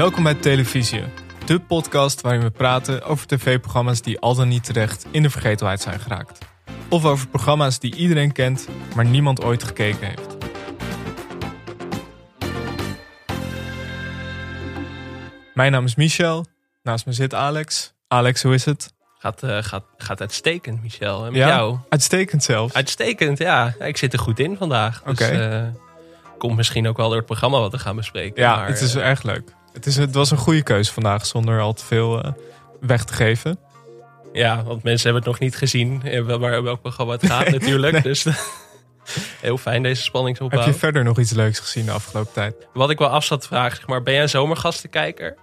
Welkom bij Televisie, de podcast waarin we praten over tv-programma's die al dan niet terecht in de vergetelheid zijn geraakt. Of over programma's die iedereen kent, maar niemand ooit gekeken heeft. Mijn naam is Michel, naast me zit Alex. Alex, hoe is het? Gaat, uh, gaat, gaat uitstekend, Michel. En met Ja? jou? Uitstekend zelfs. Uitstekend, ja. Ik zit er goed in vandaag. Dus Oké. eh, komt misschien ook wel door het programma wat we gaan bespreken. Ja, maar, het is eh, erg leuk. Het, is, het was een goede keuze vandaag, zonder al te veel eh, weg te geven. ja, want mensen hebben het nog niet gezien. eh, Waar welk programma het gaat natuurlijk. Dus heel fijn deze spanningsopbouw. Heb je verder nog iets leuks gezien de afgelopen tijd? Wat ik wel af zat te vragen, zeg maar, ben jij een zomergastenkijker?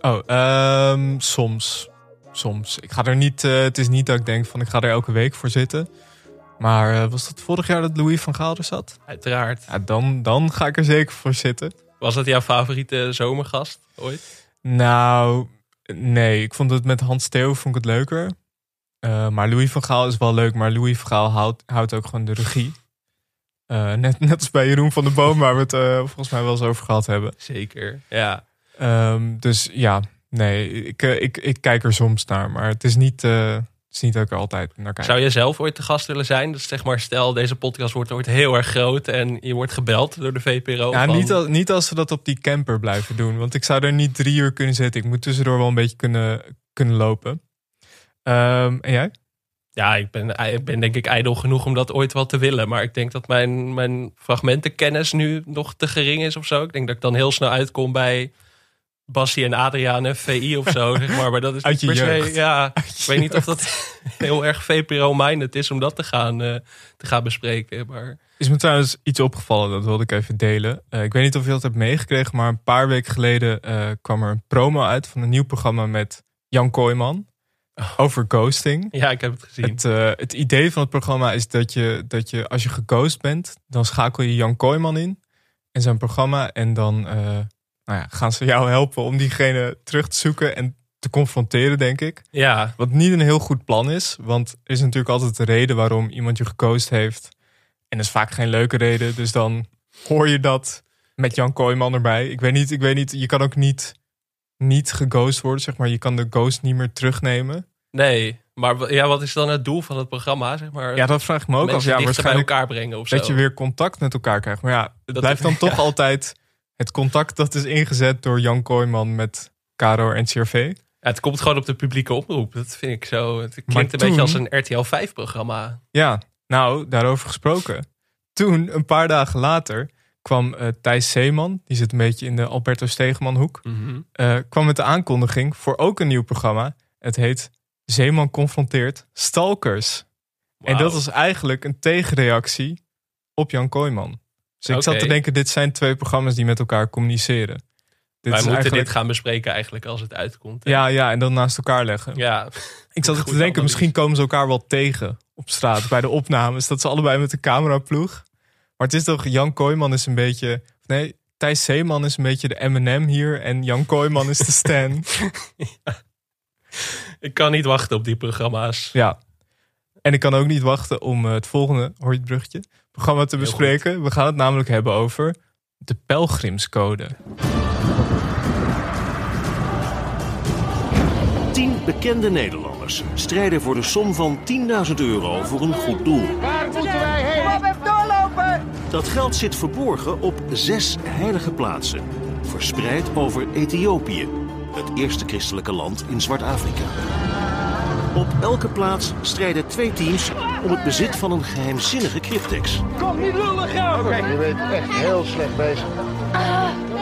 Oh, ehm, soms. Soms. Ik ga er niet, eh, het is niet dat ik denk van ik ga er elke week voor zitten. Maar was dat vorig jaar dat Louis van Gaal er zat? Uiteraard. Ja, dan, dan ga ik er zeker voor zitten. Was dat jouw favoriete zomergast ooit? Nou, nee. Ik vond het met Hans Theo vond ik het leuker. Eh, maar Louis van Gaal is wel leuk. Maar Louis van Gaal houdt, houdt ook gewoon de regie. Eh, net, net als bij Jeroen van der Boom, waar we het eh, volgens mij wel eens over gehad hebben. Zeker, ja. Ehm, dus ja, nee, ik, ik, ik kijk er soms naar. Maar het is niet, is niet dat ik er altijd naar kijk. Zou je zelf ooit te gast willen zijn? Dus zeg maar, stel deze podcast wordt ooit heel erg groot en je wordt gebeld door de VPRO. ja, van- niet, al- niet als we dat op die camper blijven doen. Want ik zou er niet drie uur kunnen zitten. Ik moet tussendoor wel een beetje kunnen, kunnen lopen. Ehm, en jij? Ja, ik ben, ik ben denk ik ijdel genoeg om dat ooit wel te willen. Maar ik denk dat mijn, mijn fragmentenkennis nu nog te gering is of zo. Ik denk dat ik dan heel snel uitkom bij Bassie en Adriaan en VI of zo. Zeg maar. maar dat is Uit niet je per se. Ja, ik weet niet of dat heel erg VPRO-minded is om dat te gaan, eh, te gaan bespreken. Maar Is me trouwens iets opgevallen, dat wilde ik even delen. Eh, ik weet niet of je dat hebt meegekregen, maar een paar weken geleden eh, kwam er een promo uit van een nieuw programma met Jan Kooijman. Over ghosting. ja, ik heb het gezien. Het, het idee van het programma is dat je, dat je, als je geghost bent, dan schakel je Jan Kooijman in en zijn programma. En dan nou ja, gaan ze jou helpen om diegene terug te zoeken en te confronteren, denk ik. ja, Wat niet een heel goed plan is, want er is natuurlijk altijd een reden waarom iemand je geghost heeft. En dat is vaak geen leuke reden, dus dan hoor je dat met Jan Kooijman erbij. Ik weet niet, ik weet niet je kan ook niet, niet geghost worden, zeg maar. Je kan de ghost niet meer terugnemen. nee. Maar ja, wat is dan het doel van het programma? Zeg maar, Ja, dat vraag ik me ook af. Ja, dichter bij waarschijnlijk elkaar brengen of zo. dat je weer contact met elkaar krijgt. Maar ja, het Dat- blijft dan toch ja. altijd het contact dat is ingezet door Jan Kooijman met Caro en CRV. Ja, het komt gewoon op de publieke omroep. Dat vind ik zo. Het klinkt Maar een toen- beetje als een RTL 5 programma. Ja, nou, daarover gesproken. Toen, een paar dagen later, kwam eh, Thijs Zeeman, die zit een beetje in de Alberto Stegeman hoek, eh, kwam met de aankondiging voor ook een nieuw programma. Het heet Zeeman confronteert Stalkers. En dat was eigenlijk een tegenreactie op Jan Kooijman. Dus ik zat te denken, dit zijn twee programma's die met elkaar communiceren. Dit Wij moeten eigenlijk- dit gaan bespreken eigenlijk als het uitkomt. hè? Ja, ja, en dan naast elkaar leggen. ja. Ik zat te denken, analyse. misschien komen ze elkaar wel tegen op straat bij de opnames. Dat ze allebei met de cameraploeg. Maar het is toch, Jan Kooijman is een beetje... Nee, Thijs Zeeman is een beetje de M&M hier. En Jan Kooijman is de Stan. Ik kan niet wachten op die programma's. ja. En ik kan ook niet wachten om eh, het volgende, hoor je het bruggetje, programma te bespreken. We gaan het namelijk hebben over de pelgrimscode. Tien bekende Nederlanders strijden voor de som van 10.000 euro voor een goed doel. Waar moeten wij heen? Kom even doorlopen! Dat geld zit verborgen op zes heilige plaatsen, verspreid over Ethiopië, het eerste christelijke land in Zwart-Afrika. Op elke plaats strijden twee teams om het bezit van een geheimzinnige cryptex. Kom niet lullig, Oké, je bent echt heel slecht bezig.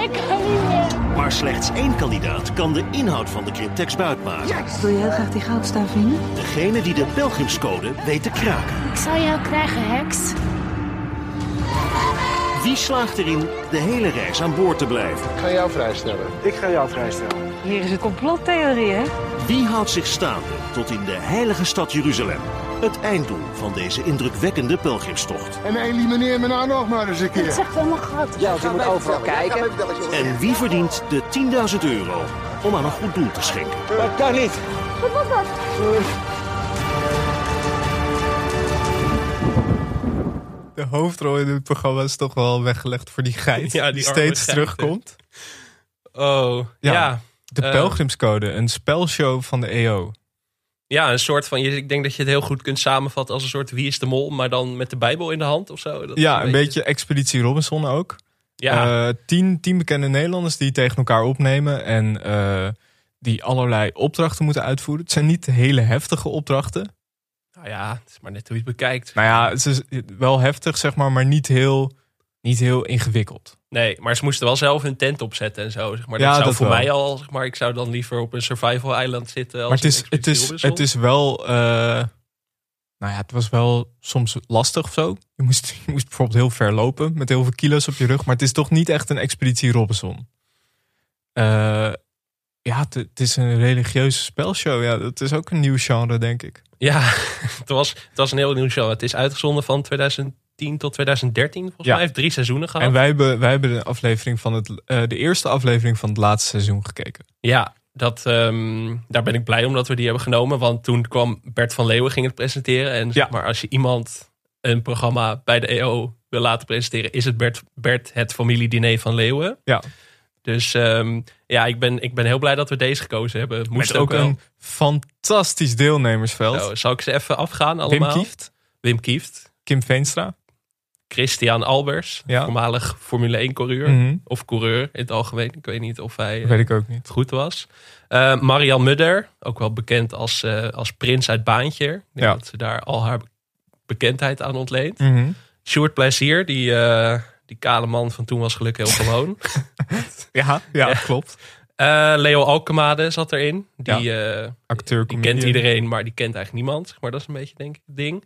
Ik kan niet meer. Maar slechts één kandidaat kan de inhoud van de cryptex buitmaken. Wil je heel graag die goudstaaf vinden? Degene die de pelgrimscode weet te kraken. Ik zal jou krijgen, heks. Wie slaagt erin de hele reis aan boord te blijven? Ik ga jou vrijstellen. Ik ga jou vrijstellen. Hier is het complottheorie, hè? Wie houdt zich staande tot in de heilige stad Jeruzalem? Het einddoel van deze indrukwekkende pelgrimstocht. En elimineer me nou nog maar eens een Het keer. zegt helemaal gat. Ja, je moet overal kijken. En wie verdient de 10.000 euro om aan een goed doel te schenken? Dat kan niet. Wat was dat? De hoofdrol in het programma is toch wel weggelegd voor die geit Ja, die steeds geit, terugkomt. Oh, ja. De Eh. Pelgrimscode, een spelshow van de E EO. een soort van, je- ik denk dat je het heel goed kunt samenvatten als een soort Wie is de Mol, maar dan met de Bijbel in de hand of zo. Dat Ja, een beetje Expeditie Robinson ook. Ja, Eh, tien, tien bekende Nederlanders die tegen elkaar opnemen en eh, die allerlei opdrachten moeten uitvoeren. Het zijn niet hele heftige opdrachten. nou ja, het is maar net hoe je het bekijkt. Nou ja, het is wel heftig, zeg maar, maar niet heel, niet heel ingewikkeld. Nee, maar ze moesten wel zelf hun tent opzetten en zo. Zeg maar. Ja, dat zou dat voor wel. mij al, zeg maar, ik zou dan liever op een survival eiland zitten. Als Maar het is, het is, het is wel. eh, nou ja, het was wel soms lastig of zo. Je moest, je moest bijvoorbeeld heel ver lopen met heel veel kilo's op je rug. Maar het is toch niet echt een expeditie Robinson. Eh, ja, het, het is een religieuze spelshow. Ja, dat is ook een nieuw genre, denk ik. Ja, het was, het was een heel nieuw show. Het is uitgezonden van 2010 tot 2013, volgens Ja. mij. heeft drie seizoenen gehad. En wij hebben, wij hebben de, aflevering van het, eh, de eerste aflevering van het laatste seizoen gekeken. Ja, dat, ehm, daar ben ik blij om dat we die hebben genomen. Want toen kwam Bert van Leeuwen ging het presenteren. En zeg maar, als je iemand een programma bij de EO wil laten presenteren... is het Bert, Bert het familiediner van Leeuwen. Ja. Dus ehm, ja, ik ben, ik ben heel blij dat we deze gekozen hebben. Moest Met ook een fantastisch deelnemersveld. Zo, zal ik ze even afgaan Wim allemaal? Kieft, Wim Kieft. Kim Veenstra. Christian Albers, Ja. voormalig Formule 1 coureur. Mhm. Of coureur in het algemeen. Ik weet niet of hij weet ik ook niet. goed was. Eh Marian Mudder, ook wel bekend als, eh, als prins uit Baantje. Ik denk Ja. dat ze daar al haar bekendheid aan ontleent. Mhm. Sjoerd Plezier, die, eh, die kale man van toen was gelukkig heel gewoon. Ja, ja, Ja. klopt. Eh, Leo Alkemade zat erin. Die, eh, Acteur, die kent iedereen, maar die kent eigenlijk niemand. Maar dat is een beetje denk ik het ding.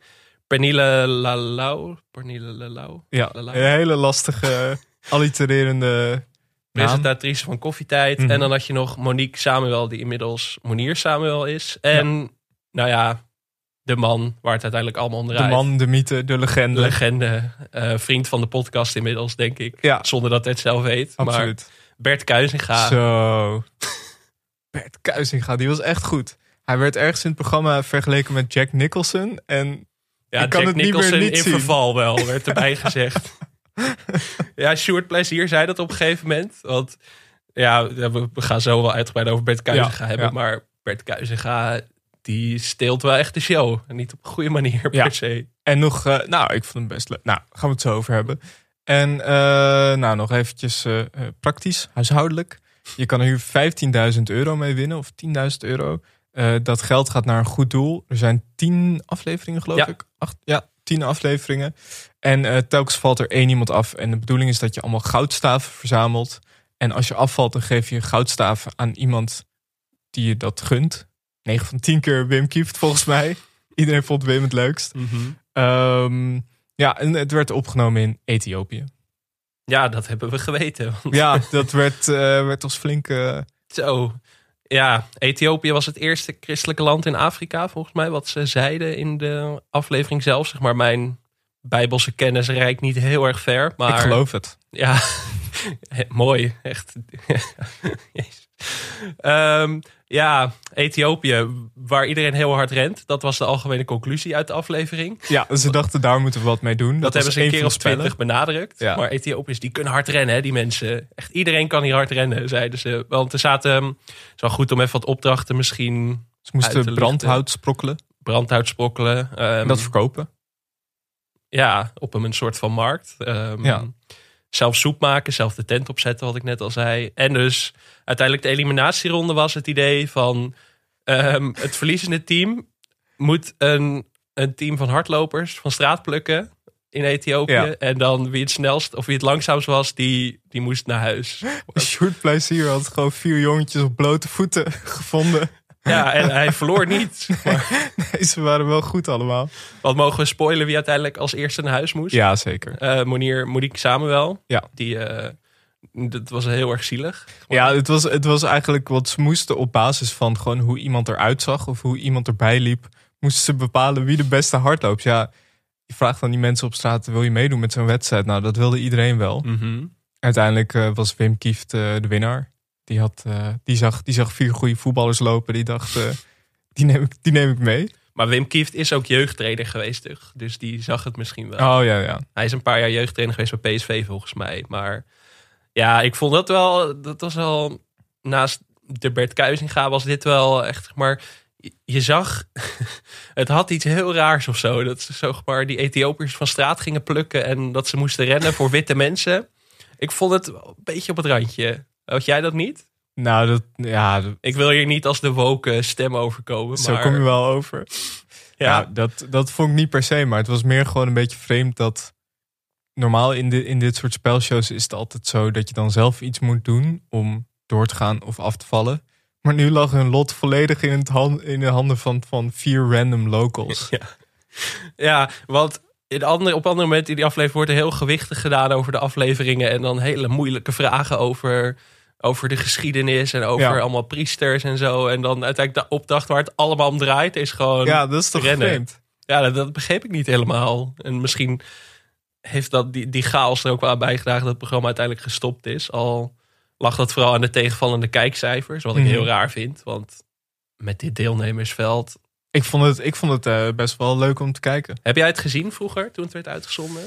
Pernille Lalau. Pernille Lalau. Ja, Lalau. een hele lastige, allitererende presentatrice van Koffietijd. Mhm. En dan had je nog Monique Samuel, die inmiddels Monier Samuel is. En nou ja, de man waar het uiteindelijk allemaal om De draait. man, de mythe, de legende. Legende, eh, vriend van de podcast inmiddels, denk ik. Ja. Zonder dat hij het zelf weet. Maar Absoluut. Bert Kuizinga. Zo. Bert Kuizinga, die was echt goed. Hij werd ergens in het programma vergeleken met Jack Nicholson. En ja, ik kan Jack het niet meer Nicholson niet in zien. verval wel, werd erbij gezegd. ja, Sjoerd Plezier zei dat op een gegeven moment. Want ja, we gaan zo wel uitgebreid over Bert Kuizinga Ja, hebben. ja. Maar Bert Kuizinga, die steelt wel echt de show. En niet op een goede manier Ja. per se. En nog, eh, nou, ik vond hem best leuk. Nou, gaan we het zo over hebben. En eh, nou, nog eventjes eh, praktisch, huishoudelijk. Je kan er hier 15.000 euro mee winnen, of 10.000 euro. Eh, dat geld gaat naar een goed doel. Er zijn 10 afleveringen, geloof Ja. ik. Acht, ja, 10 afleveringen. En eh, telkens valt er één iemand af. En de bedoeling is dat je allemaal goudstaven verzamelt. En als je afvalt, dan geef je goudstaven aan iemand die je dat gunt. 9 van 10 keer Wim Kieft, volgens mij. Iedereen vond Wim het leukst. Ehm, ja, en het werd opgenomen in Ethiopië. Ja, dat hebben we geweten. Want Ja, dat werd, eh, werd ons flink... Zo. Ja, Ethiopië was het eerste christelijke land in Afrika, volgens mij, wat ze zeiden in de aflevering zelf. Zeg maar, mijn bijbelse kennis reikt niet heel erg ver. Maar ik geloof het. Ja, mooi. Echt. Ehm, ja, Ethiopië, waar iedereen heel hard rent. Dat was de algemene conclusie uit de aflevering. Ja, ze dachten daar moeten we wat mee doen. Dat, hebben was ze een keer of twintig benadrukt. Ja. Maar Ethiopiërs, die kunnen hard rennen, hè, die mensen. Echt iedereen kan hier hard rennen, zeiden ze. Want er zaten, het is wel goed om even wat opdrachten misschien Ze moesten brandhout sprokkelen brandhout sprokkelen. Ehm, en dat verkopen. Ja, op een soort van markt. Ehm, Ja. Zelf soep maken, zelf de tent opzetten, wat ik net al zei. En dus uiteindelijk de eliminatieronde was het idee van... ehm, het verliezende team moet een, een team van hardlopers van straat plukken in Ethiopië. Ja. En dan wie het snelst of wie het langzaamst was, die, die moest naar huis. Sjoerd Plezier had gewoon vier jongetjes op blote voeten gevonden. Ja, en hij verloor niet. Maar Nee, ze waren wel goed allemaal. wat mogen we spoilen wie uiteindelijk als eerste naar huis moest? Ja, zeker. Eh Monier, Monique Samuel. Ja. Die, eh, dat was heel erg zielig. Ja, het was, het was eigenlijk wat ze moesten op basis van gewoon hoe iemand eruit zag of hoe iemand erbij liep, moesten ze bepalen wie de beste hardloopt. Ja, je vraagt aan die mensen op straat, wil je meedoen met zo'n wedstrijd? Nou, dat wilde iedereen wel. Mhm. Uiteindelijk eh, was Wim Kieft de winnaar. Die, had, eh, die, zag, die zag vier goede voetballers lopen. Die dacht, eh, die, neem ik, die neem ik mee. Maar Wim Kieft is ook jeugdtrainer geweest, toch? dus die zag het misschien wel. Oh ja, ja. Hij is een paar jaar jeugdtrainer geweest bij PSV volgens mij. Maar ja, ik vond dat wel, dat was wel naast de Bert Kuizinga was dit wel echt, maar, je- zag, het had iets heel raars of zo. Dat ze zeg maar die Ethiopiërs van straat gingen plukken en dat ze moesten rennen voor witte mensen. Ik vond het een beetje op het randje. Had jij dat niet? Nou, dat, ja, dat- Ik wil hier niet als de woke stem overkomen. zo maar, kom je wel over. Ja, Ja, dat, dat vond ik niet per se, maar het was meer gewoon een beetje vreemd dat... Normaal in, de, in dit soort spelshows is het altijd zo dat je dan zelf iets moet doen om door te gaan of af te vallen. Maar nu lag hun lot volledig in, het hand, in de handen van, van vier random locals. Ja. ja, want in andere, op andere momenten in die aflevering wordt er heel gewichtig gedaan over de afleveringen. En dan hele moeilijke vragen over, over de geschiedenis en over Ja. allemaal priesters en zo. En dan uiteindelijk de opdracht waar het allemaal om draait is gewoon... Ja, dat is toch Rennen. vreemd? Ja, dat, dat begreep ik niet helemaal. En misschien heeft dat, die, die chaos er ook wel aan bijgedragen dat het programma uiteindelijk gestopt is. Al lag dat vooral aan de tegenvallende kijkcijfers, wat ik Mhm. heel raar vind. Want met dit deelnemersveld... Ik vond het, ik vond het eh, best wel leuk om te kijken. Heb jij het gezien vroeger, toen het werd uitgezonden?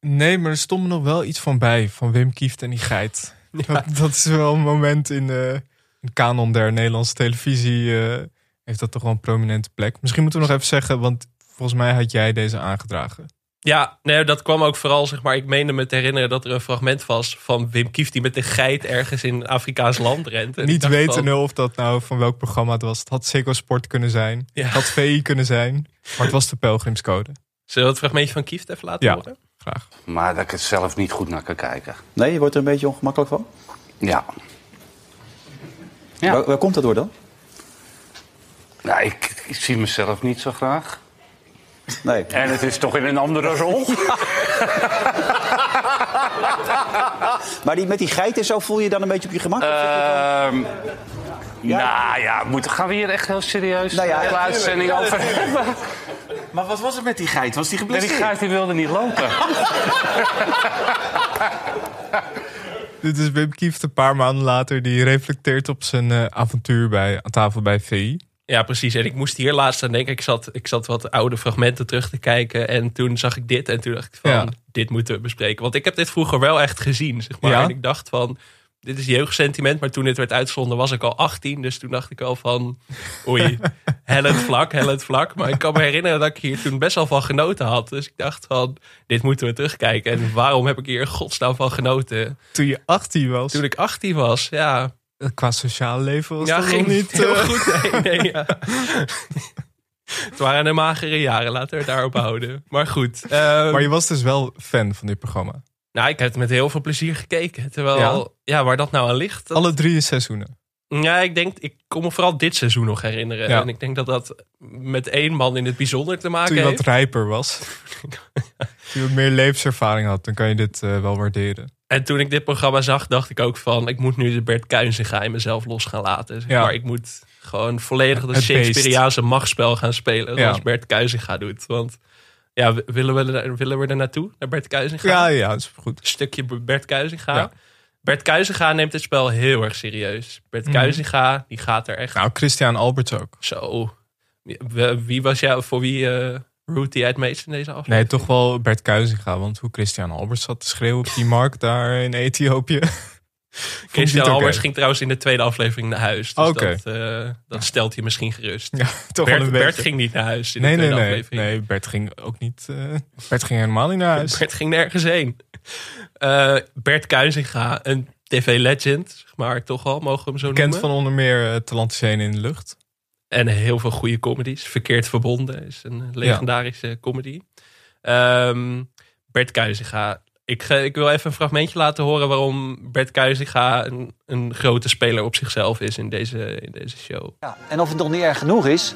Nee, maar er stond me nog wel iets van bij. Van Wim Kieft en die geit. Dat, dat is wel een moment in de, de kanon der Nederlandse televisie. eh, heeft dat toch wel een prominente plek. Misschien moeten we nog even zeggen, want volgens mij had jij deze aangedragen. Ja, nee, dat kwam ook vooral, zeg maar, ik meende me te herinneren dat er een fragment was van Wim Kieft die met de geit ergens in een Afrikaans land rent. En Niet weten van, of dat nou van welk programma het was. Het had Seco Sport kunnen zijn. Ja. Het had VI kunnen zijn. Maar het was de Pelgrimscode. Zullen we het fragmentje van Kieft even laten Ja. horen? Graag. Maar dat ik het zelf niet goed naar kan kijken. Nee, je wordt er een beetje ongemakkelijk van? Ja. Ja, Waar, waar komt dat door dan? ik, ik zie mezelf niet zo graag. Nee. En het is toch in een andere rol. Maar die, met die geit en zo voel je je dan een beetje op je gemak? Ehm Nou ja, moet, gaan we hier echt heel serieus Nou ja, de hele ja, uitzending over hebben? Maar wat was het met die geit? Was die Nee, geblesseerd? die geit die wilde niet lopen. Dit is Wim Kieft een paar maanden later. Die reflecteert op zijn eh, avontuur bij, aan tafel bij VI. Ja, precies. En ik moest hier laatst aan denken. Ik zat, ik zat wat oude fragmenten terug te kijken. En toen zag ik dit. En toen dacht ik van, Ja. dit moeten we bespreken. Want ik heb dit vroeger wel echt gezien, zeg maar. Ja? En ik dacht van, dit is jeugdsentiment. Maar toen dit werd uitgezonden was ik al 18. Dus toen dacht ik al van, oei, hellend vlak, hellend vlak. Maar ik kan me herinneren dat ik hier toen best wel van genoten had. Dus ik dacht van, dit moeten we terugkijken. En waarom heb ik hier in godsnaam van genoten? Toen je 18 was. Toen ik 18 was, ja. Qua sociaal leven was ja, dat ging niet... heel eh, goed. Nee, nee, ja. het waren de magere jaren, laten we het daarop houden. Maar goed. ehm, Maar je was dus wel fan van dit programma. nou, ik heb het met heel veel plezier gekeken. Terwijl, Ja? ja, waar dat nou aan ligt. dat- Alle drie seizoenen. Ja, ik denk, ik kon me vooral dit seizoen nog herinneren. Ja. En ik denk dat dat met één man in het bijzonder te maken Toen je heeft. wat rijper was. Toen je meer levenservaring had, dan kan je dit eh, wel waarderen. En toen ik dit programma zag, dacht ik ook van... ik moet nu de Bert Kuijnsinga in mezelf los gaan laten. Zeg Ja. maar ik moet gewoon volledig dat Het Shakespeareaanse machtsspel gaan spelen... Ja. zoals Bert Kuijsinga doet. Want ja, willen we, willen we er naartoe, naar Bert Kuijsinga? Ja, ja, dat is goed. Een stukje Bert Kuijsinga. Ja. Bert Kuijsinga neemt het spel heel erg serieus. Bert Mhm. Kuijsinga, die gaat er echt Nou, Christian Alberts ook. zo... Wie, wie was jou, voor wie uh, root hij het meest in deze aflevering? Nee, toch wel Bert Kuizinga. Want hoe Christian Alberts zat te schreeuwen op die markt daar in Ethiopië. Christian oké. Alberts ging trouwens in de tweede aflevering naar huis. Dus Oké. dat, eh, dat stelt je misschien gerust. Ja, toch Bert, een Bert ging niet naar huis in nee, de nee, tweede nee. aflevering. Nee, Bert ging ook niet... eh, Bert ging helemaal niet naar huis. Bert ging nergens heen. Eh, Bert Kuizinga, een tv-legend, zeg maar toch al, mogen we hem zo Bekend noemen. van onder meer uh, Talantiseen in de lucht. En heel veel goede comedies. Verkeerd Verbonden is een legendarische comedy. Ehm, Bert Kuizinga. Ik, ga- ik wil even een fragmentje laten horen waarom Bert Kuizinga een, een grote speler op zichzelf is in deze, in deze show. Ja, en of het nog niet erg genoeg is,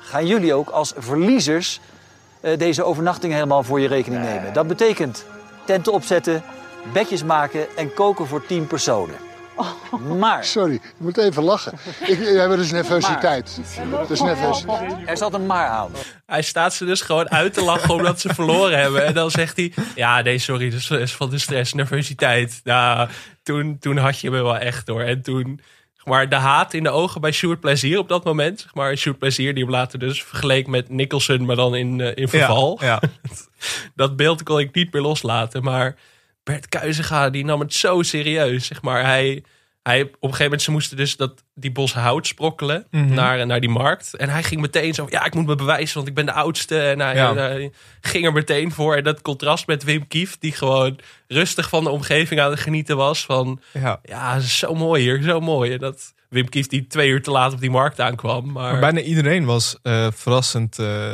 gaan jullie ook als verliezers eh, deze overnachting helemaal voor je rekening nemen. Dat betekent tenten opzetten, bedjes maken en koken voor 10 personen. Maar Sorry, ik moet even lachen. Ik, we hebben dus nervositeit. Dus er zat een maar aan. Hij staat ze dus gewoon uit te lachen omdat ze verloren hebben. En dan zegt hij, ja nee sorry, dat is- van de stress, nervositeit. Nou, toen, toen had je me wel echt hoor. En toen, maar de haat in de ogen bij Sjoerd Plezier op dat moment. Zeg maar Sjoerd Plezier die hem later dus vergeleek met Nicholson, maar dan in, eh, in verval. Ja, ja. dat beeld kon ik niet meer loslaten. Maar Bert Kuizinga, die nam het zo serieus. Zeg maar, hij, hij, op een gegeven moment, ze moesten dus dat, die bos hout sprokkelen Mhm. naar, naar die markt. En hij ging meteen zo, ja, ik moet me bewijzen, want ik ben de oudste. En hij, Ja. hij ging er meteen voor. En dat contrast met Wim Kief, die gewoon rustig van de omgeving aan het genieten was. Van, Ja. zo mooi hier, zo mooi. En dat Wim Kief die twee uur te laat op die markt aankwam. Maar, Maar bijna iedereen was eh, verrassend, eh,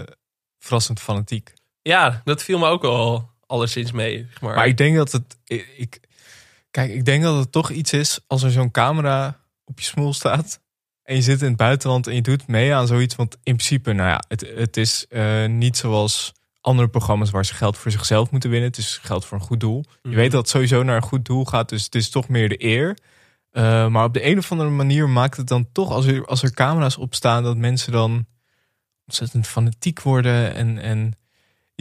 verrassend fanatiek. ja, dat viel me ook wel alleszins mee. zeg Maar, Maar ik denk dat het. Ik, ik- kijk, ik denk dat het toch iets is als er zo'n camera op je smoel staat. En je zit in het buitenland en je doet mee aan zoiets. Want in principe, nou ja, het, het is eh, niet zoals andere programma's waar ze geld voor zichzelf moeten winnen. Het is geld voor een goed doel. Je Mhm. weet dat het sowieso naar een goed doel gaat. Dus het is toch meer de eer. Eh, maar op de een of andere manier maakt het dan toch, als er, als er camera's op staan, dat mensen dan ontzettend fanatiek worden. En, en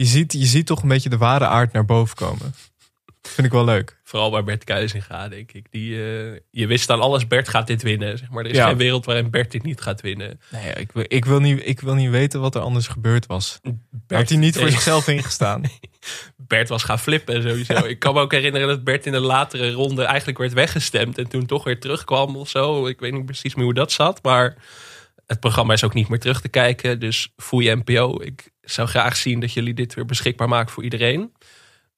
je, ziet, je ziet toch een beetje de ware aard naar boven komen. Vind ik wel leuk. Vooral waar Bert Kuizinga, denk ik. Die, eh, je wist aan alles, Bert gaat dit winnen. Zeg maar. Er is Ja. geen wereld waarin Bert dit niet gaat winnen. Nee, ik, wil, ik, wil niet, ik wil niet weten wat er anders gebeurd was. Had hij niet voor zichzelf ingestaan? Bert was gaan flippen sowieso. Ik kan me ook herinneren dat Bert in de latere ronde eigenlijk werd weggestemd. En toen toch weer terugkwam of zo. Ik weet niet precies meer hoe dat zat. Maar het programma is ook niet meer terug te kijken. Dus foei NPO. Ik zou graag zien dat jullie dit weer beschikbaar maken voor iedereen.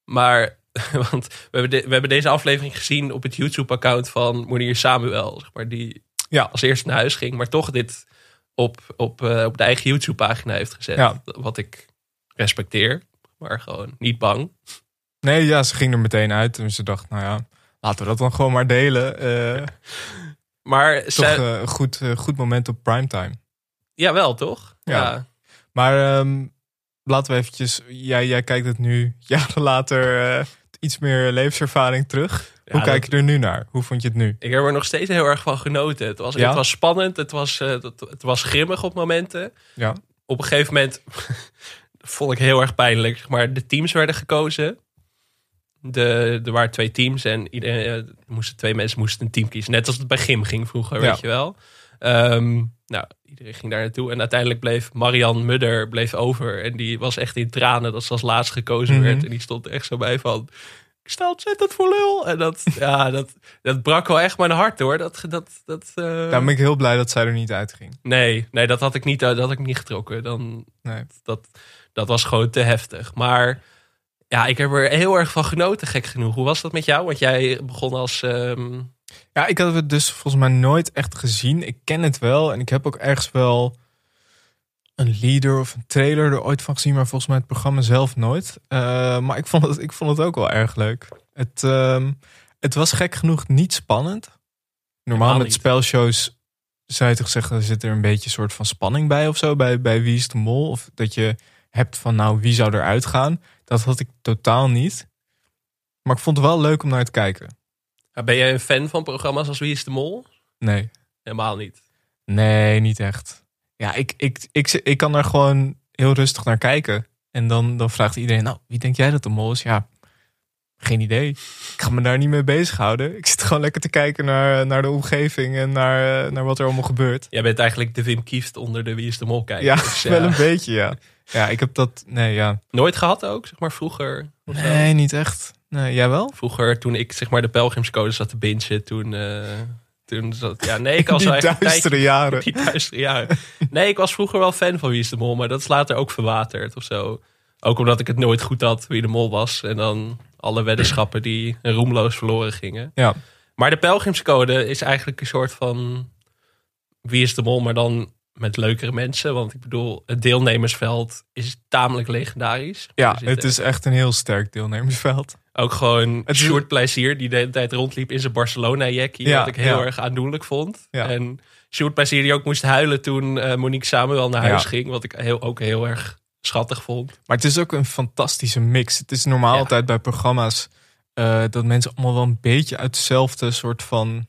Maar, want we hebben, de- we hebben deze aflevering gezien op het YouTube-account van Monier Samuel. Zeg maar, die Ja. als eerste naar huis ging. Maar toch dit op, op, eh, op de eigen YouTube-pagina heeft gezet. Ja. Wat ik respecteer. Maar gewoon niet bang. Nee, ja, ze ging er meteen uit. En ze dacht, nou ja, laten we dat dan gewoon maar delen. Eh, Maar toch zij- eh, een goed, eh, goed moment op primetime. Jawel, toch? Ja. Maar ehm, laten we eventjes... Jij, jij kijkt het nu jaren later eh, iets meer levenservaring terug. Hoe kijk je er nu naar? Hoe vond je het nu? Ik heb er nog steeds heel erg van genoten. Het was, Ja? het was spannend, het was, het, het was grimmig op momenten. Ja. Op een gegeven moment vond ik heel erg pijnlijk. Maar de teams werden gekozen. De, er waren twee teams en iedereen, eh, moesten twee mensen moesten een team kiezen. Net als het bij Gym ging vroeger, Ja. weet je wel. Ehm, nou, iedereen ging daar naartoe. En uiteindelijk bleef Marian Mudder bleef over. En die was echt in tranen dat ze als laatst gekozen Mhm. werd. En die stond echt zo bij van... Ik sta ontzettend voor lul. En dat, ja, dat, dat brak wel echt mijn hart hoor. Dat, dat, dat, eh, Daarom ben ik heel blij dat zij er niet uitging. Nee, nee, dat had ik niet, dat had ik niet getrokken. Dan, Nee. dat, dat was gewoon te heftig. Maar ja, ik heb er heel erg van genoten, gek genoeg. Hoe was dat met jou? Want jij begon als... ehm, Ja, ik had het dus volgens mij nooit echt gezien. Ik ken het wel en ik heb ook ergens wel een leader of een trailer er ooit van gezien, maar volgens mij het programma zelf nooit. Eh, maar ik vond, het, ik vond het ook wel erg leuk. Het, ehm, het was gek genoeg niet spannend. Normaal Helemaal met spelshows zou je toch zeggen, er zit er een beetje een soort van spanning bij of zo, bij, bij Wie is de Mol. Of dat je hebt van nou, wie zou eruit gaan. Dat had ik totaal niet. Maar ik vond het wel leuk om naar te kijken. ben jij een fan van programma's als Wie is de Mol? Nee. Helemaal niet. Nee, niet echt. Ja, ik, ik, ik, ik kan er gewoon heel rustig naar kijken. En dan, dan vraagt iedereen, nou, wie denk jij dat de mol is? Ja, geen idee. Ik ga me daar niet mee bezighouden. Ik zit gewoon lekker te kijken naar, naar de omgeving en naar, naar wat er allemaal gebeurt. Jij bent eigenlijk de Wim Kieft onder de Wie is de Mol kijkers. Ja, wel een beetje, ja. Ja, ik heb dat, nee, ja. Nooit gehad ook, zeg maar vroeger? zo? Nee, niet echt. Nee, jij wel? Vroeger, toen ik zeg maar de Pelgrimscode zat te bingen, toen... eh, toen zat, ja, nee, ik was Die duistere tijdje- jaren. Die duistere jaren. Nee, ik was vroeger wel fan van Wie is de Mol, maar dat is later ook verwaterd of zo. Ook omdat ik het nooit goed had wie de mol was. En dan alle weddenschappen die roemloos verloren gingen. Ja. Maar de Pelgrimscode is eigenlijk een soort van Wie is de Mol, maar dan met leukere mensen. Want ik bedoel, het deelnemersveld is tamelijk legendarisch. Ja, het is echt een heel sterk deelnemersveld. ook gewoon Het is- Sjoerd Plezier, die de hele tijd rondliep in zijn Barcelona-jackie. Ja, wat ik heel ja. erg aandoenlijk vond. Ja. En Sjoerd Plezier die ook moest huilen toen eh, Monique Samuel naar huis ging. Wat ik heel, ook heel erg schattig vond. Maar het is ook een fantastische mix. Het is normaal altijd bij programma's eh, dat mensen allemaal wel een beetje uit dezelfde soort van.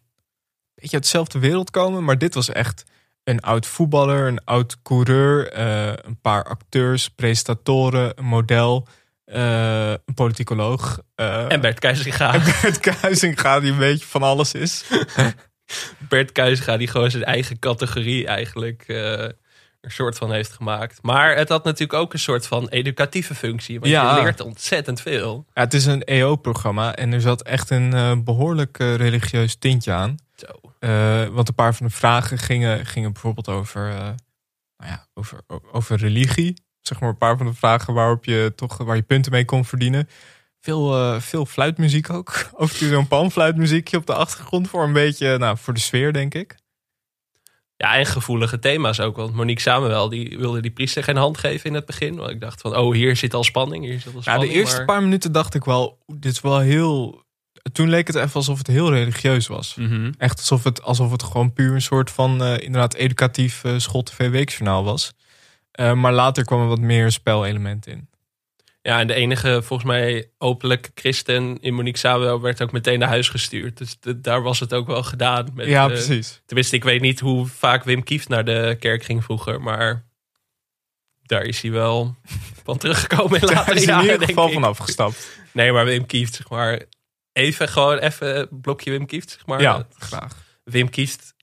beetje uit dezelfde wereld komen. Maar dit was echt een oud voetballer, een oud coureur, eh, een paar acteurs, presentatoren, een model, eh, een politicoloog. eh, En Bert Kuizinga. Bert Kuizinga, die een beetje van alles is. Bert Kuizinga die gewoon zijn eigen categorie eigenlijk een soort van heeft gemaakt. Maar het had natuurlijk ook een soort van educatieve functie. Want Ja. je leert ontzettend veel. Ja, het is een EO-programma en er zat echt een eh, behoorlijk eh, religieus tintje aan. Zo. Uh, want een paar van de vragen gingen, gingen bijvoorbeeld over, nou ja, over, over religie. Zeg maar een paar van de vragen waarop je toch waar je punten mee kon verdienen. Veel, veel fluitmuziek ook. Af en toe zo'n panfluitmuziekje op de achtergrond voor een beetje, nou, voor de sfeer denk ik. Ja, en gevoelige thema's ook. Want Monique Samuel die wilde die priester geen hand geven in het begin. Want ik dacht van, oh, hier zit al spanning. Hier zit al spanning ja, de eerste maar... paar minuten dacht ik wel, dit is wel heel... Toen leek het even alsof het heel religieus was. Mm -hmm. Echt alsof het, alsof het gewoon puur een soort van uh, inderdaad educatief uh, school tv weekjournaal was. Uh, maar later kwam er wat meer spelelement in. Ja, en de enige volgens mij openlijke christen in Monique Samuel werd ook meteen naar huis gestuurd. Dus de, daar was het ook wel gedaan. Met, ja, precies. Tenminste, ik weet niet hoe vaak Wim Kieft naar de kerk ging vroeger, maar daar is hij wel van teruggekomen in later Daar is hij in ieder geval van afgestapt. Nee, maar Wim Kieft, zeg maar, even gewoon even blokje Wim Kieft, zeg maar. Ja, graag. Wim Kieft,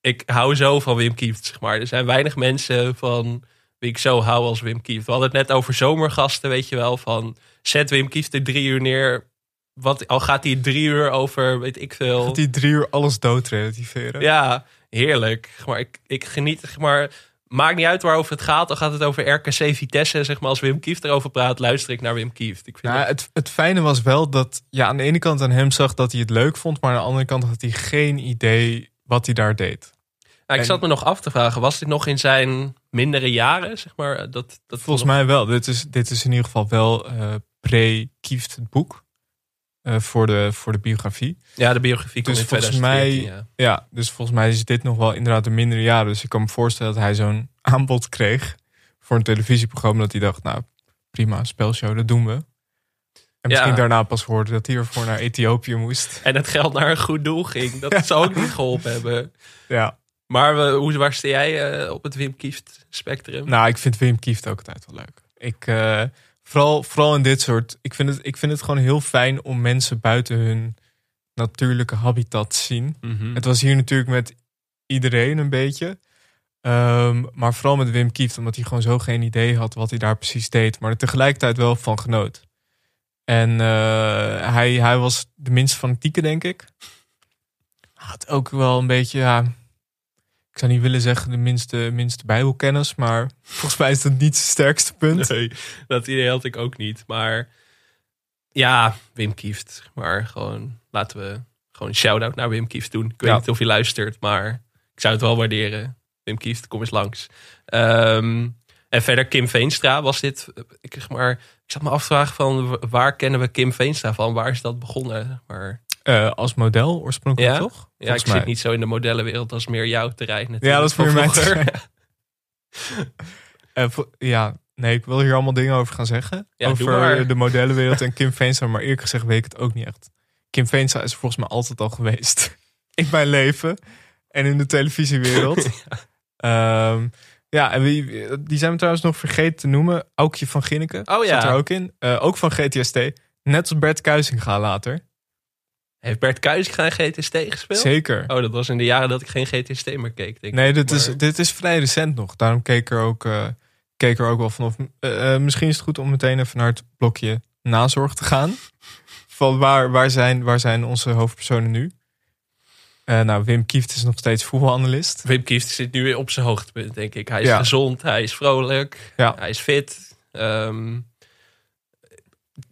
ik hou zo van Wim Kieft, zeg maar. Er zijn weinig mensen van wie ik zo hou als Wim Kieft. We hadden het net over zomergasten, weet je wel. Van zet Wim Kieft er drie uur neer. Wat, al gaat hij drie uur over, weet ik veel. Gaat hij drie uur alles doodrelativeren? Ja, heerlijk. Maar ik, ik geniet, maar. Maakt niet uit waarover het gaat. Dan gaat het over RKC Vitesse. Zeg maar, als Wim Kieft erover praat, luister ik naar Wim Kieft. Ik vind nou, het, het fijne was wel dat je ja, aan de ene kant aan hem zag dat hij het leuk vond. Maar aan de andere kant had hij geen idee wat hij daar deed. Nou, ik zat me nog af te vragen, was dit nog in zijn mindere jaren, zeg maar? Dat, dat Volgens nog... mij wel. Dit is, dit is in ieder geval wel uh, pre-Kieft het boek. Uh, voor, de, voor de biografie. Ja, de biografie dus in volgens 2014, mij, ja. ja. dus volgens mij is dit nog wel inderdaad de mindere jaren. Dus ik kan me voorstellen dat hij zo'n aanbod kreeg voor een televisieprogramma. Dat hij dacht, nou prima, spelshow, dat doen we. En misschien Ja. daarna pas hoorde dat hij ervoor naar Ethiopië moest. En het geld naar een goed doel ging. Dat zou ook niet geholpen hebben. Ja. Maar hoe, waar sta jij eh, op het Wim Kieft spectrum? Nou, ik vind Wim Kieft ook altijd wel leuk. Ik, eh, vooral, vooral in dit soort. Ik vind, het, ik vind het gewoon heel fijn om mensen buiten hun natuurlijke habitat te zien. Mhm. Het was hier natuurlijk met iedereen een beetje. Ehm, maar vooral met Wim Kieft, omdat hij gewoon zo geen idee had wat hij daar precies deed. Maar er tegelijkertijd wel van genoot. En eh, hij, hij was de minst fanatieke, denk ik. Had ook wel een beetje, ja, zou niet willen zeggen de minste, minste bijbelkennis. Maar volgens mij is dat niet zijn sterkste punt. Nee, dat idee had ik ook niet. Maar ja, Wim Kieft. Maar gewoon, laten we gewoon een shout-out naar Wim Kieft doen. Ik weet Ja. niet of hij luistert, maar ik zou het wel waarderen. Wim Kieft, kom eens langs. Ehm, en verder Kim Veenstra was dit, ik, zeg maar, ik zat me af te vragen van waar kennen we Kim Veenstra van? Waar is dat begonnen? Maar Eh, als model oorspronkelijk, Ja? toch? ja, ik mij. zit niet zo in de modellenwereld. Dat is meer jouw terrein natuurlijk. Ja, dat is van meer mijn vroeger. terrein. Eh, vo- ja, nee, ik wil hier allemaal dingen over gaan zeggen. Ja, over de modellenwereld en Kim Veenstra. Maar eerlijk gezegd weet ik het ook niet echt. Kim Veenstra is volgens mij altijd al geweest. in mijn leven. En in de televisiewereld. ja. ja, en wie, die zijn we trouwens nog vergeten te noemen. Aukje van Ginneken Oh ja. zat er ook in. Eh, ook van GTST. Net als Bert Kuizinga later. Heeft Bert Kuijsga GTST gespeeld? Zeker. Oh, dat was in de jaren dat ik geen GTST meer keek. Denk Nee, ik. dit, is, dit is vrij recent nog. Daarom keek er ook, eh, keek er ook wel vanaf. Eh, eh, misschien is het goed om meteen even naar het blokje nazorg te gaan. Van waar, waar, zijn, waar zijn onze hoofdpersonen nu? Nou, Wim Kieft is nog steeds voetbalanalist. Wim Kieft zit nu weer op zijn hoogtepunt, denk ik. Hij is Ja. gezond, hij is vrolijk, Ja. hij is fit. Ehm,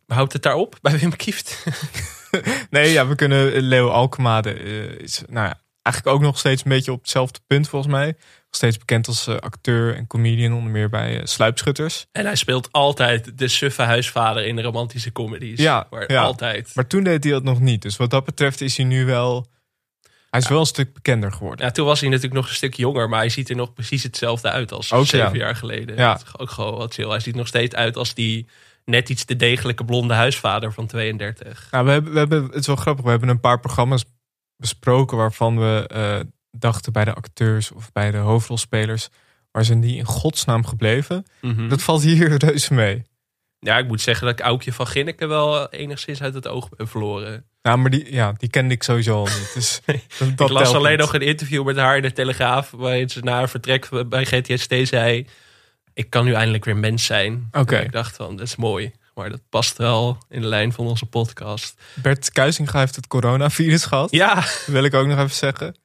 houdt het daarop bij Wim Kieft? Nee, ja, we kunnen Leo Alkemade eh, is nou ja, eigenlijk ook nog steeds een beetje op hetzelfde punt volgens mij. Nog steeds bekend als eh, acteur en comedian, onder meer bij eh, Sluipschutters. en hij speelt altijd de suffe huisvader in de romantische comedies. Ja, Maar ja. altijd. Maar toen deed hij dat nog niet. Dus wat dat betreft is hij nu wel... Hij is wel een stuk bekender geworden. Ja, toen was hij natuurlijk nog een stuk jonger, maar hij ziet er nog precies hetzelfde uit als Ook, zeven ja. jaar geleden. Ja. Ook gewoon wat chill. Hij ziet nog steeds uit als die net iets te degelijke blonde huisvader van 32. Nou, we hebben, we hebben, het is wel grappig. We hebben een paar programma's besproken waarvan we eh, dachten bij de acteurs of bij de hoofdrolspelers. Waar zijn die in godsnaam gebleven? Mhm. Dat valt hier reuze mee. Ja, ik moet zeggen dat ik Aukje van Ginneke wel enigszins uit het oog ben verloren. Nou, maar die, ja, die kende ik sowieso al niet. Dus dat, dat ik las alleen niet. nog een interview met haar in de Telegraaf... waarin ze na haar vertrek bij GTST zei... ik kan nu eindelijk weer mens zijn. Oké. Ik dacht van, dat is mooi. Maar dat past wel in de lijn van onze podcast. Bert Kuizinga heeft het coronavirus gehad. Ja. Wil ik ook nog even zeggen.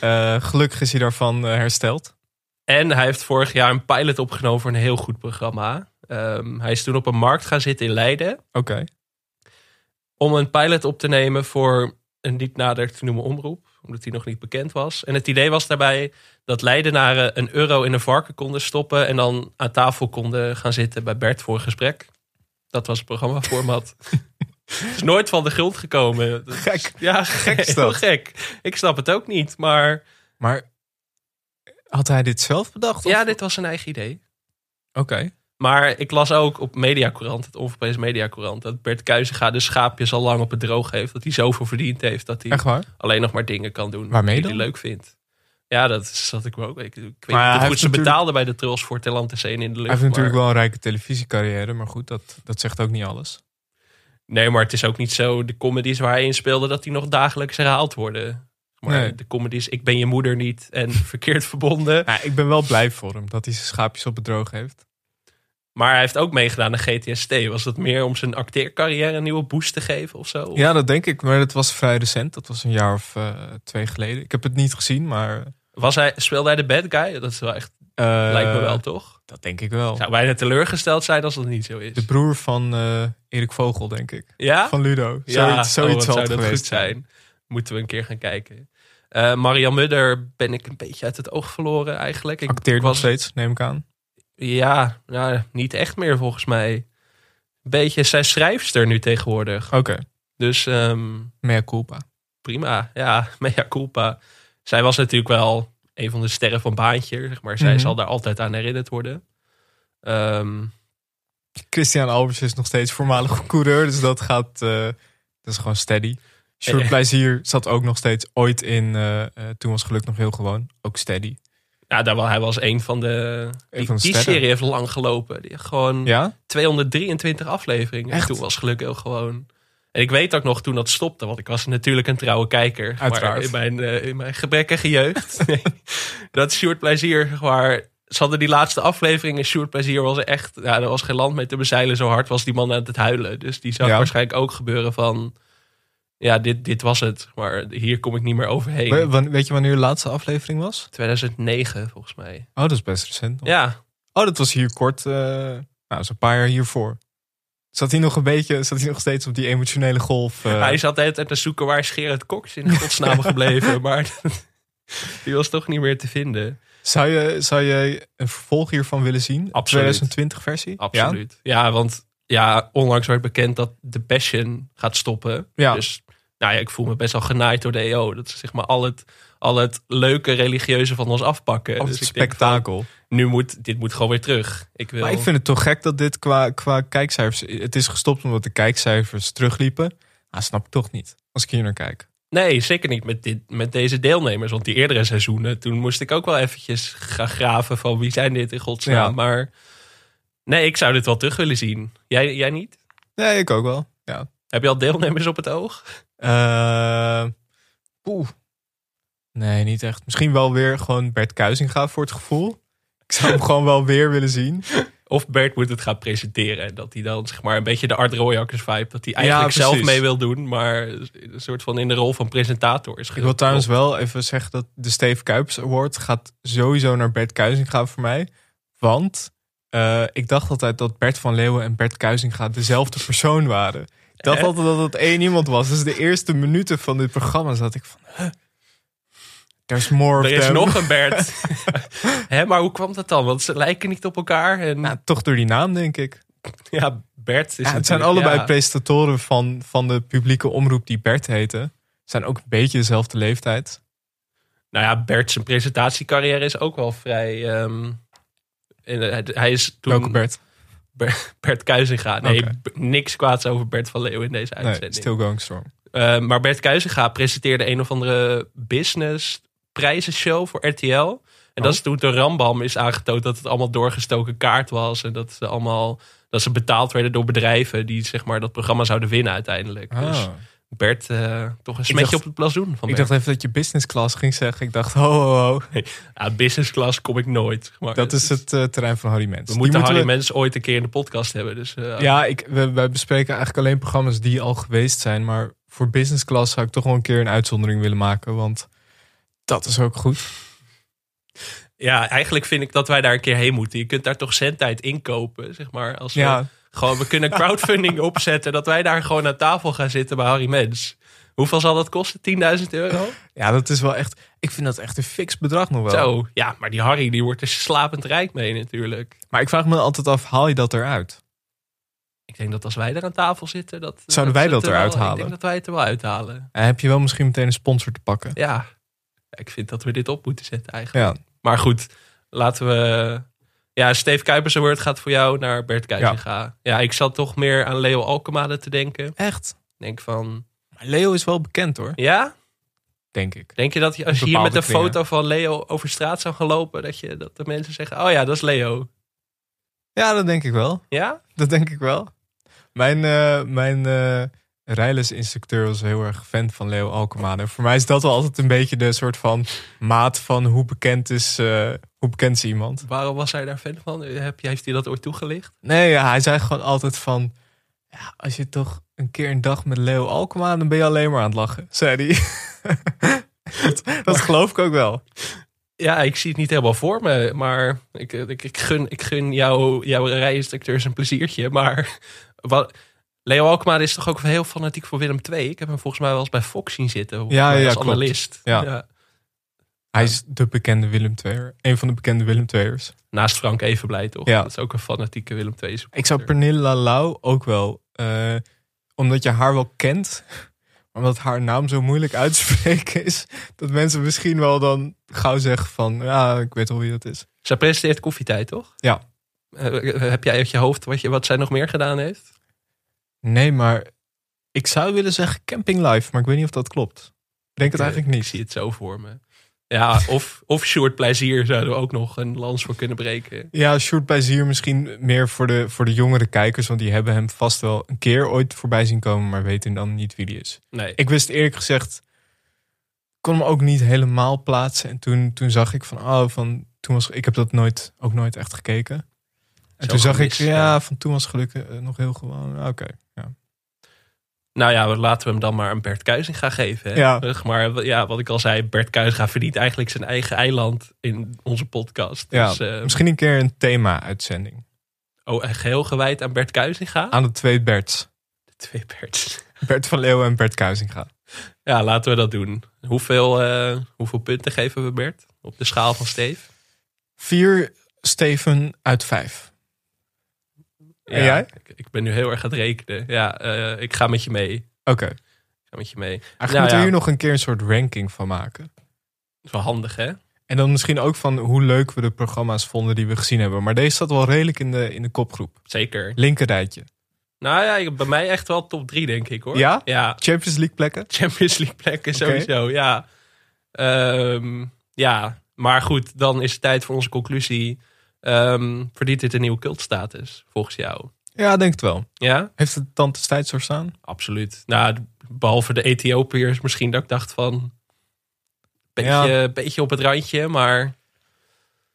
Uh, gelukkig is hij daarvan uh, hersteld. En hij heeft vorig jaar een pilot opgenomen voor een heel goed programma. Um, hij is toen op een markt gaan zitten in Leiden. Oké. Okay. Om een pilot op te nemen voor een niet nader te noemen omroep. Omdat hij nog niet bekend was. En het idee was daarbij dat Leidenaren een euro in een varken konden stoppen. En dan aan tafel konden gaan zitten bij Bert voor een gesprek. Dat was het programmaformat. Het is nooit van de grond gekomen. Gek. Ja, gek is dat. gek. Ik snap het ook niet, maar... Maar had hij dit zelf bedacht? Of? Ja, dit was zijn eigen idee. Oké. Okay. Maar ik las ook op Mediacourant, het onverprezen Mediacourant, dat Bert Kuizinga de schaapjes al lang op het droog heeft. Dat hij zoveel verdiend heeft dat hij alleen nog maar dingen kan doen Waarmee die hij leuk vindt. Ja, dat zat ik ook. Ik, ik weet niet hoe goed ze betaalden bij de Trolls voor Telant in de lucht. Hij heeft natuurlijk wel een rijke televisiecarrière, maar goed, dat, dat zegt ook niet alles. Nee, maar het is ook niet zo de comedies waar hij in speelde dat die nog dagelijks herhaald worden. Maar nee. de comedies Ik ben je moeder niet en Verkeerd verbonden. Ja, ik ben wel blij voor hem dat hij zijn schaapjes op het droog heeft. Maar hij heeft ook meegedaan aan GTST. Was dat meer om zijn acteercarrière een nieuwe boost te geven of zo? Ja, dat denk ik. Maar dat was vrij recent. Dat was een jaar of uh, twee geleden. Ik heb het niet gezien, maar... Was hij, speelde hij de bad guy? Dat is wel echt... Uh, lijkt me wel, toch? Dat denk ik wel. Zou bijna teleurgesteld zijn als dat niet zo is. De broer van uh, Erik Vogel, denk ik. Ja? Van Ludo. Ja? Zoiets, zoiets oh, zou dat goed zijn. Moeten we een keer gaan kijken. Marian Mudder ben ik een beetje uit het oog verloren eigenlijk. Ik Acteert was... nog steeds, neem ik aan. Ja, nou, niet echt meer volgens mij. Beetje, zij schrijfster nu tegenwoordig. Oké. Okay. Dus... Um, mea culpa. Prima, ja, mea culpa. Zij was natuurlijk wel een van de sterren van Baantje, zeg maar. Zij Mhm. zal daar altijd aan herinnerd worden. Um, Christian Albers is nog steeds voormalig coureur, dus dat gaat... Uh, dat is gewoon steady. Sjoerd Plezier zat ook nog steeds ooit in... Uh, uh, toen was geluk nog heel gewoon. Ook steady. Ja, daar, hij was een van de. Die, van de die serie heeft lang gelopen. Die heeft gewoon ja? 223 afleveringen. Echt? Toen was geluk heel gewoon. En ik weet ook nog toen dat stopte, want ik was natuurlijk een trouwe kijker. Uiteraard. Maar in mijn, uh, in mijn gebrekkige jeugd. nee, dat Sjoerd Plezier, waar ze hadden die laatste afleveringen. Sjoerd Plezier was echt, ja, er was geen land mee te bezeilen. Zo hard was die man aan het huilen. Dus die Ja. waarschijnlijk ook gebeuren van. Ja, dit, dit was het. Maar hier kom ik niet meer overheen. We- Weet je wanneer de laatste aflevering was? 2009 volgens mij. Oh, dat is best recent. nog. Ja, Oh, dat was hier kort. eh nou, zo'n paar jaar hiervoor. Zat hij nog een beetje, zat hij nog steeds op die emotionele golf? eh? Hij zat de hele tijd te zoeken waar Gerard Cox in godsnaam gebleven. Maar die was toch niet meer te vinden. Zou je, zou je een vervolg hiervan willen zien? Absoluut. 2020 versie? Absoluut. Ja, want ja, onlangs werd bekend dat The Passion gaat stoppen. Ja. Dus nou ja, ik voel me best wel genaaid door de EO. Dat ze zeg maar al het, al het leuke religieuze van ons afpakken. Of dus het van, spektakel. nu moet, dit moet gewoon weer terug. Ik wil... Maar ik vind het toch gek dat dit qua, qua kijkcijfers... Het is gestopt omdat de kijkcijfers terugliepen. Ah, snap ik toch niet. Als ik hier naar kijk. Nee, zeker niet met, dit, met deze deelnemers. Want die eerdere seizoenen, toen moest ik ook wel eventjes gaan graven van wie zijn dit in godsnaam. Ja. Maar nee, ik zou dit wel terug willen zien. Jij, jij niet? Nee, ik ook wel. Ja. Heb je al deelnemers op het oog? Eh, Oeh. Nee, niet echt. Misschien wel weer gewoon Bert Kuizinga voor het gevoel. Ik zou hem gewoon wel weer willen zien. Of Bert moet het gaan presenteren. En dat hij dan zeg maar een beetje de Art Royakkers vibe. Dat hij eigenlijk Ja, zelf mee wil doen. Maar een soort van in de rol van presentator is Ik wil trouwens wel even zeggen dat de Steve Kuips Award gaat sowieso naar Bert Kuizinga voor mij. Want eh, ik dacht altijd dat Bert van Leeuwen en Bert Kuizinga dezelfde persoon waren. Dacht altijd dat het één iemand was. Dus de eerste minuten van dit programma zat ik van... Huh, there's more Er is them. nog een Bert. Hè, maar hoe kwam dat dan? Want ze lijken niet op elkaar. En Nou, toch door die naam, denk ik. ja, Bert is Ja, het zijn allebei ja. presentatoren van, van de publieke omroep die Bert heten. Zijn ook een beetje dezelfde leeftijd. Nou ja, Bert zijn presentatiecarrière is ook wel vrij... en hij- hij is toen... Welke Bert? Bert, Kuizinga. Nee, niks kwaads over Bert van Leeuwen in deze Nee, uitzending. still going strong. Eh, maar Bert Kuizinga presenteerde een of andere business prijzenshow voor RTL. En Oh. dat is toen door Rambam is aangetoond dat het allemaal doorgestoken kaart was. En dat ze allemaal dat ze betaald werden door bedrijven die zeg maar dat programma zouden winnen uiteindelijk. Ah. Dus Bert uh, toch een smetje dacht, op het blazoen van Ik dacht even dat je business class ging zeggen. Ik dacht, ho, ho, ho. Ja, business class kom ik nooit. Maar Dat is het uh, terrein van Harry Mens. We moeten Harry we... Mens ooit een keer in de podcast hebben. Dus, uh, ja, ik, we, wij bespreken eigenlijk alleen programma's die al geweest zijn. Maar voor business class zou ik toch wel een keer een uitzondering willen maken. Want dat is ook goed. Ja, eigenlijk vind ik dat wij daar een keer heen moeten. Je kunt daar toch zendtijd inkopen, zeg maar. Als we, ja. Gewoon, we kunnen crowdfunding opzetten. Dat wij daar gewoon aan tafel gaan zitten bij Harry Mens. Hoeveel zal dat kosten? 10.000 euro? Ja, dat is wel echt. Ik vind dat echt een fix bedrag nog wel. Zo, ja, maar die Harry die wordt er slapend rijk mee natuurlijk. Maar ik vraag me altijd af, haal je dat eruit? Ik denk dat als wij er aan tafel zitten, dat. Zouden wij dat eruit wel, halen? Ik denk dat wij het er wel uithalen. En heb je wel misschien meteen een sponsor te pakken? Ja, ik vind dat we dit op moeten zetten eigenlijk. Ja. Maar goed, laten we. Ja, Steve Kuipers Award gaat voor jou naar Bert Kuijzinga. Ja. ja, ik zat toch meer aan Leo Alkemade te denken. Echt? Denk van. Maar Leo is wel bekend hoor. Ja? Denk ik. Denk je dat je, als je hier met een foto van Leo over straat zou gaan lopen, dat, je, dat de mensen zeggen: Oh ja, dat is Leo? Ja, dat denk ik wel. Ja? Dat denk ik wel. Mijn, uh, mijn uh, rijlesinstructeur was heel erg fan van Leo Alkemade. Voor mij is dat wel altijd een beetje de soort van maat van hoe bekend is, uh, hoe bekend is iemand. Waarom was hij daar fan van? Heb, heeft hij dat ooit toegelicht? Nee, ja, hij zei gewoon altijd van... Ja, als je toch een keer een dag met Leo Alkemade... dan ben je alleen maar aan het lachen, zei hij. dat, dat geloof ik ook wel. Ja, ik zie het niet helemaal voor me. Maar ik, ik, ik gun, ik gun jou, jouw rijinstructeurs een pleziertje. Maar wat, Leo Alkmaar is toch ook heel fanatiek voor Willem II? Ik heb hem volgens mij wel eens bij Fox zien zitten. Ja, ja, als klopt. analist. Ja. ja. Hij is de bekende Willem II'er. Een van de bekende Willem II'ers. Naast Frank Evenblij toch? Ja. Dat is ook een fanatieke Willem II supporter. Ik zou Pernille Lau ook wel... Uh, omdat je haar wel kent... omdat haar naam zo moeilijk uit te spreken is... dat mensen misschien wel dan gauw zeggen van... ja, ik weet wel wie dat is. Zij presenteert koffietijd, toch? Ja. Uh, heb jij uit je hoofd wat, je, wat zij nog meer gedaan heeft? Nee, maar ik zou willen zeggen Camping Life, maar ik weet niet of dat klopt. Ik denk het eigenlijk niet. Ik zie het zo voor me. Ja, of, of Short Plezier zouden we ook nog een lans voor kunnen breken. Ja, Short Plezier misschien meer voor de, voor de jongere kijkers. Want die hebben hem vast wel een keer ooit voorbij zien komen. Maar weten dan niet wie die is. Nee. Ik wist eerlijk gezegd... kon hem ook niet helemaal plaatsen. En toen, toen zag ik van... Oh, van toen was, ik heb dat nooit, ook nooit echt gekeken. En Zo toen zag ik... Ja, ja. van toen was gelukkig nog heel gewoon... Oké, okay. Nou ja, laten we hem dan maar een Bert Kuizing gaan geven. Hè? Ja. Maar ja, wat ik al zei, Bert Kuizing verdient eigenlijk zijn eigen eiland in onze podcast. Ja, Dus, uh, misschien een keer een thema-uitzending. Oh, geheel gewijd aan Bert Kuizinga? Aan de twee Berts. De twee Berts. Bert van Leeuwen en Bert Kuizinga. Ja, laten we dat doen. Hoeveel, uh, hoeveel punten geven we Bert op de schaal van Steve? Vier Steven uit vijf. Ja, en jij? Ik, ik, ben nu heel erg aan het rekenen. Ja, uh, ik ga met je mee. Oké. Okay. Ik ga met je mee. Eigenlijk nou, moeten we ja. hier nog een keer een soort ranking van maken. Dat is wel handig, hè? En dan misschien ook van hoe leuk we de programma's vonden die we gezien hebben. Maar deze zat wel redelijk in de, in de kopgroep. Zeker. Linker rijtje. Nou ja, bij mij echt wel top drie, denk ik hoor. Ja? Ja. Champions League plekken? Champions League plekken, okay. sowieso, ja. Um, ja, maar goed, dan is het tijd voor onze conclusie. Um, verdient dit een nieuwe cultstatus, volgens jou? Ja, denk het wel. Ja? Heeft het dan destijds zo staan? Absoluut. Nou, behalve de Ethiopiërs misschien dat ik dacht van... Beetje, ja. beetje op het randje, maar...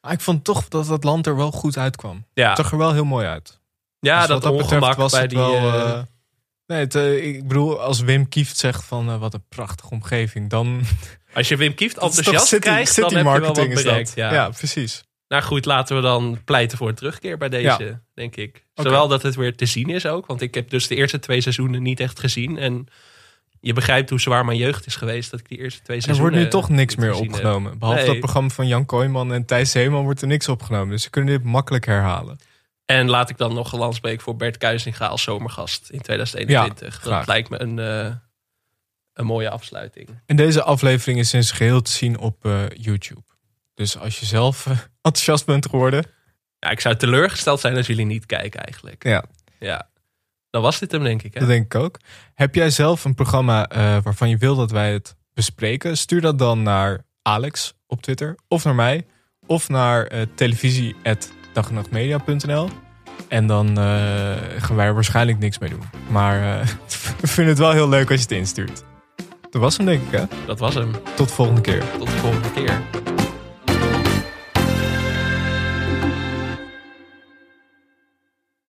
maar... Ik vond toch dat het land er wel goed uitkwam. Ja. Het zag er wel heel mooi uit. Ja, dus dat, dat ongemak was bij het die... Wel, uh... Nee, het, uh, ik bedoel, als Wim Kieft zegt van uh, wat een prachtige omgeving, dan... Als je Wim Kieft enthousiast city, krijgt, city dan heb je wel wat bereikt. dat. Ja. ja, precies. Nou goed, laten we dan pleiten voor een terugkeer bij deze, ja. denk ik. Zowel okay. dat het weer te zien is ook. Want ik heb dus de eerste twee seizoenen niet echt gezien. En je begrijpt hoe zwaar mijn jeugd is geweest dat ik die eerste twee seizoenen... Er wordt nu toch niks meer opgenomen. Heb. Behalve nee. dat programma van Jan Kooijman en Thijs Zeeman wordt er niks opgenomen. Dus ze kunnen dit makkelijk herhalen. En laat ik dan nog een landspreek voor Bert Kuizinga als zomergast in 2021. Ja, dat lijkt me een, uh, een mooie afsluiting. En deze aflevering is in zijn geheel te zien op uh, YouTube. Dus als je zelf uh, enthousiast bent geworden. Ja, ik zou teleurgesteld zijn als jullie niet kijken eigenlijk. Ja. Ja. Dan was dit hem denk ik. Hè? Dat denk ik ook. Heb jij zelf een programma uh, waarvan je wil dat wij het bespreken? Stuur dat dan naar Alex op Twitter. Of naar mij. Of naar uh, televisie.dagenachtmedia.nl En dan uh, gaan wij er waarschijnlijk niks mee doen. Maar We vinden het wel heel leuk als je het instuurt. Dat was hem denk ik hè? Dat was hem. Tot de volgende keer. Tot de volgende keer.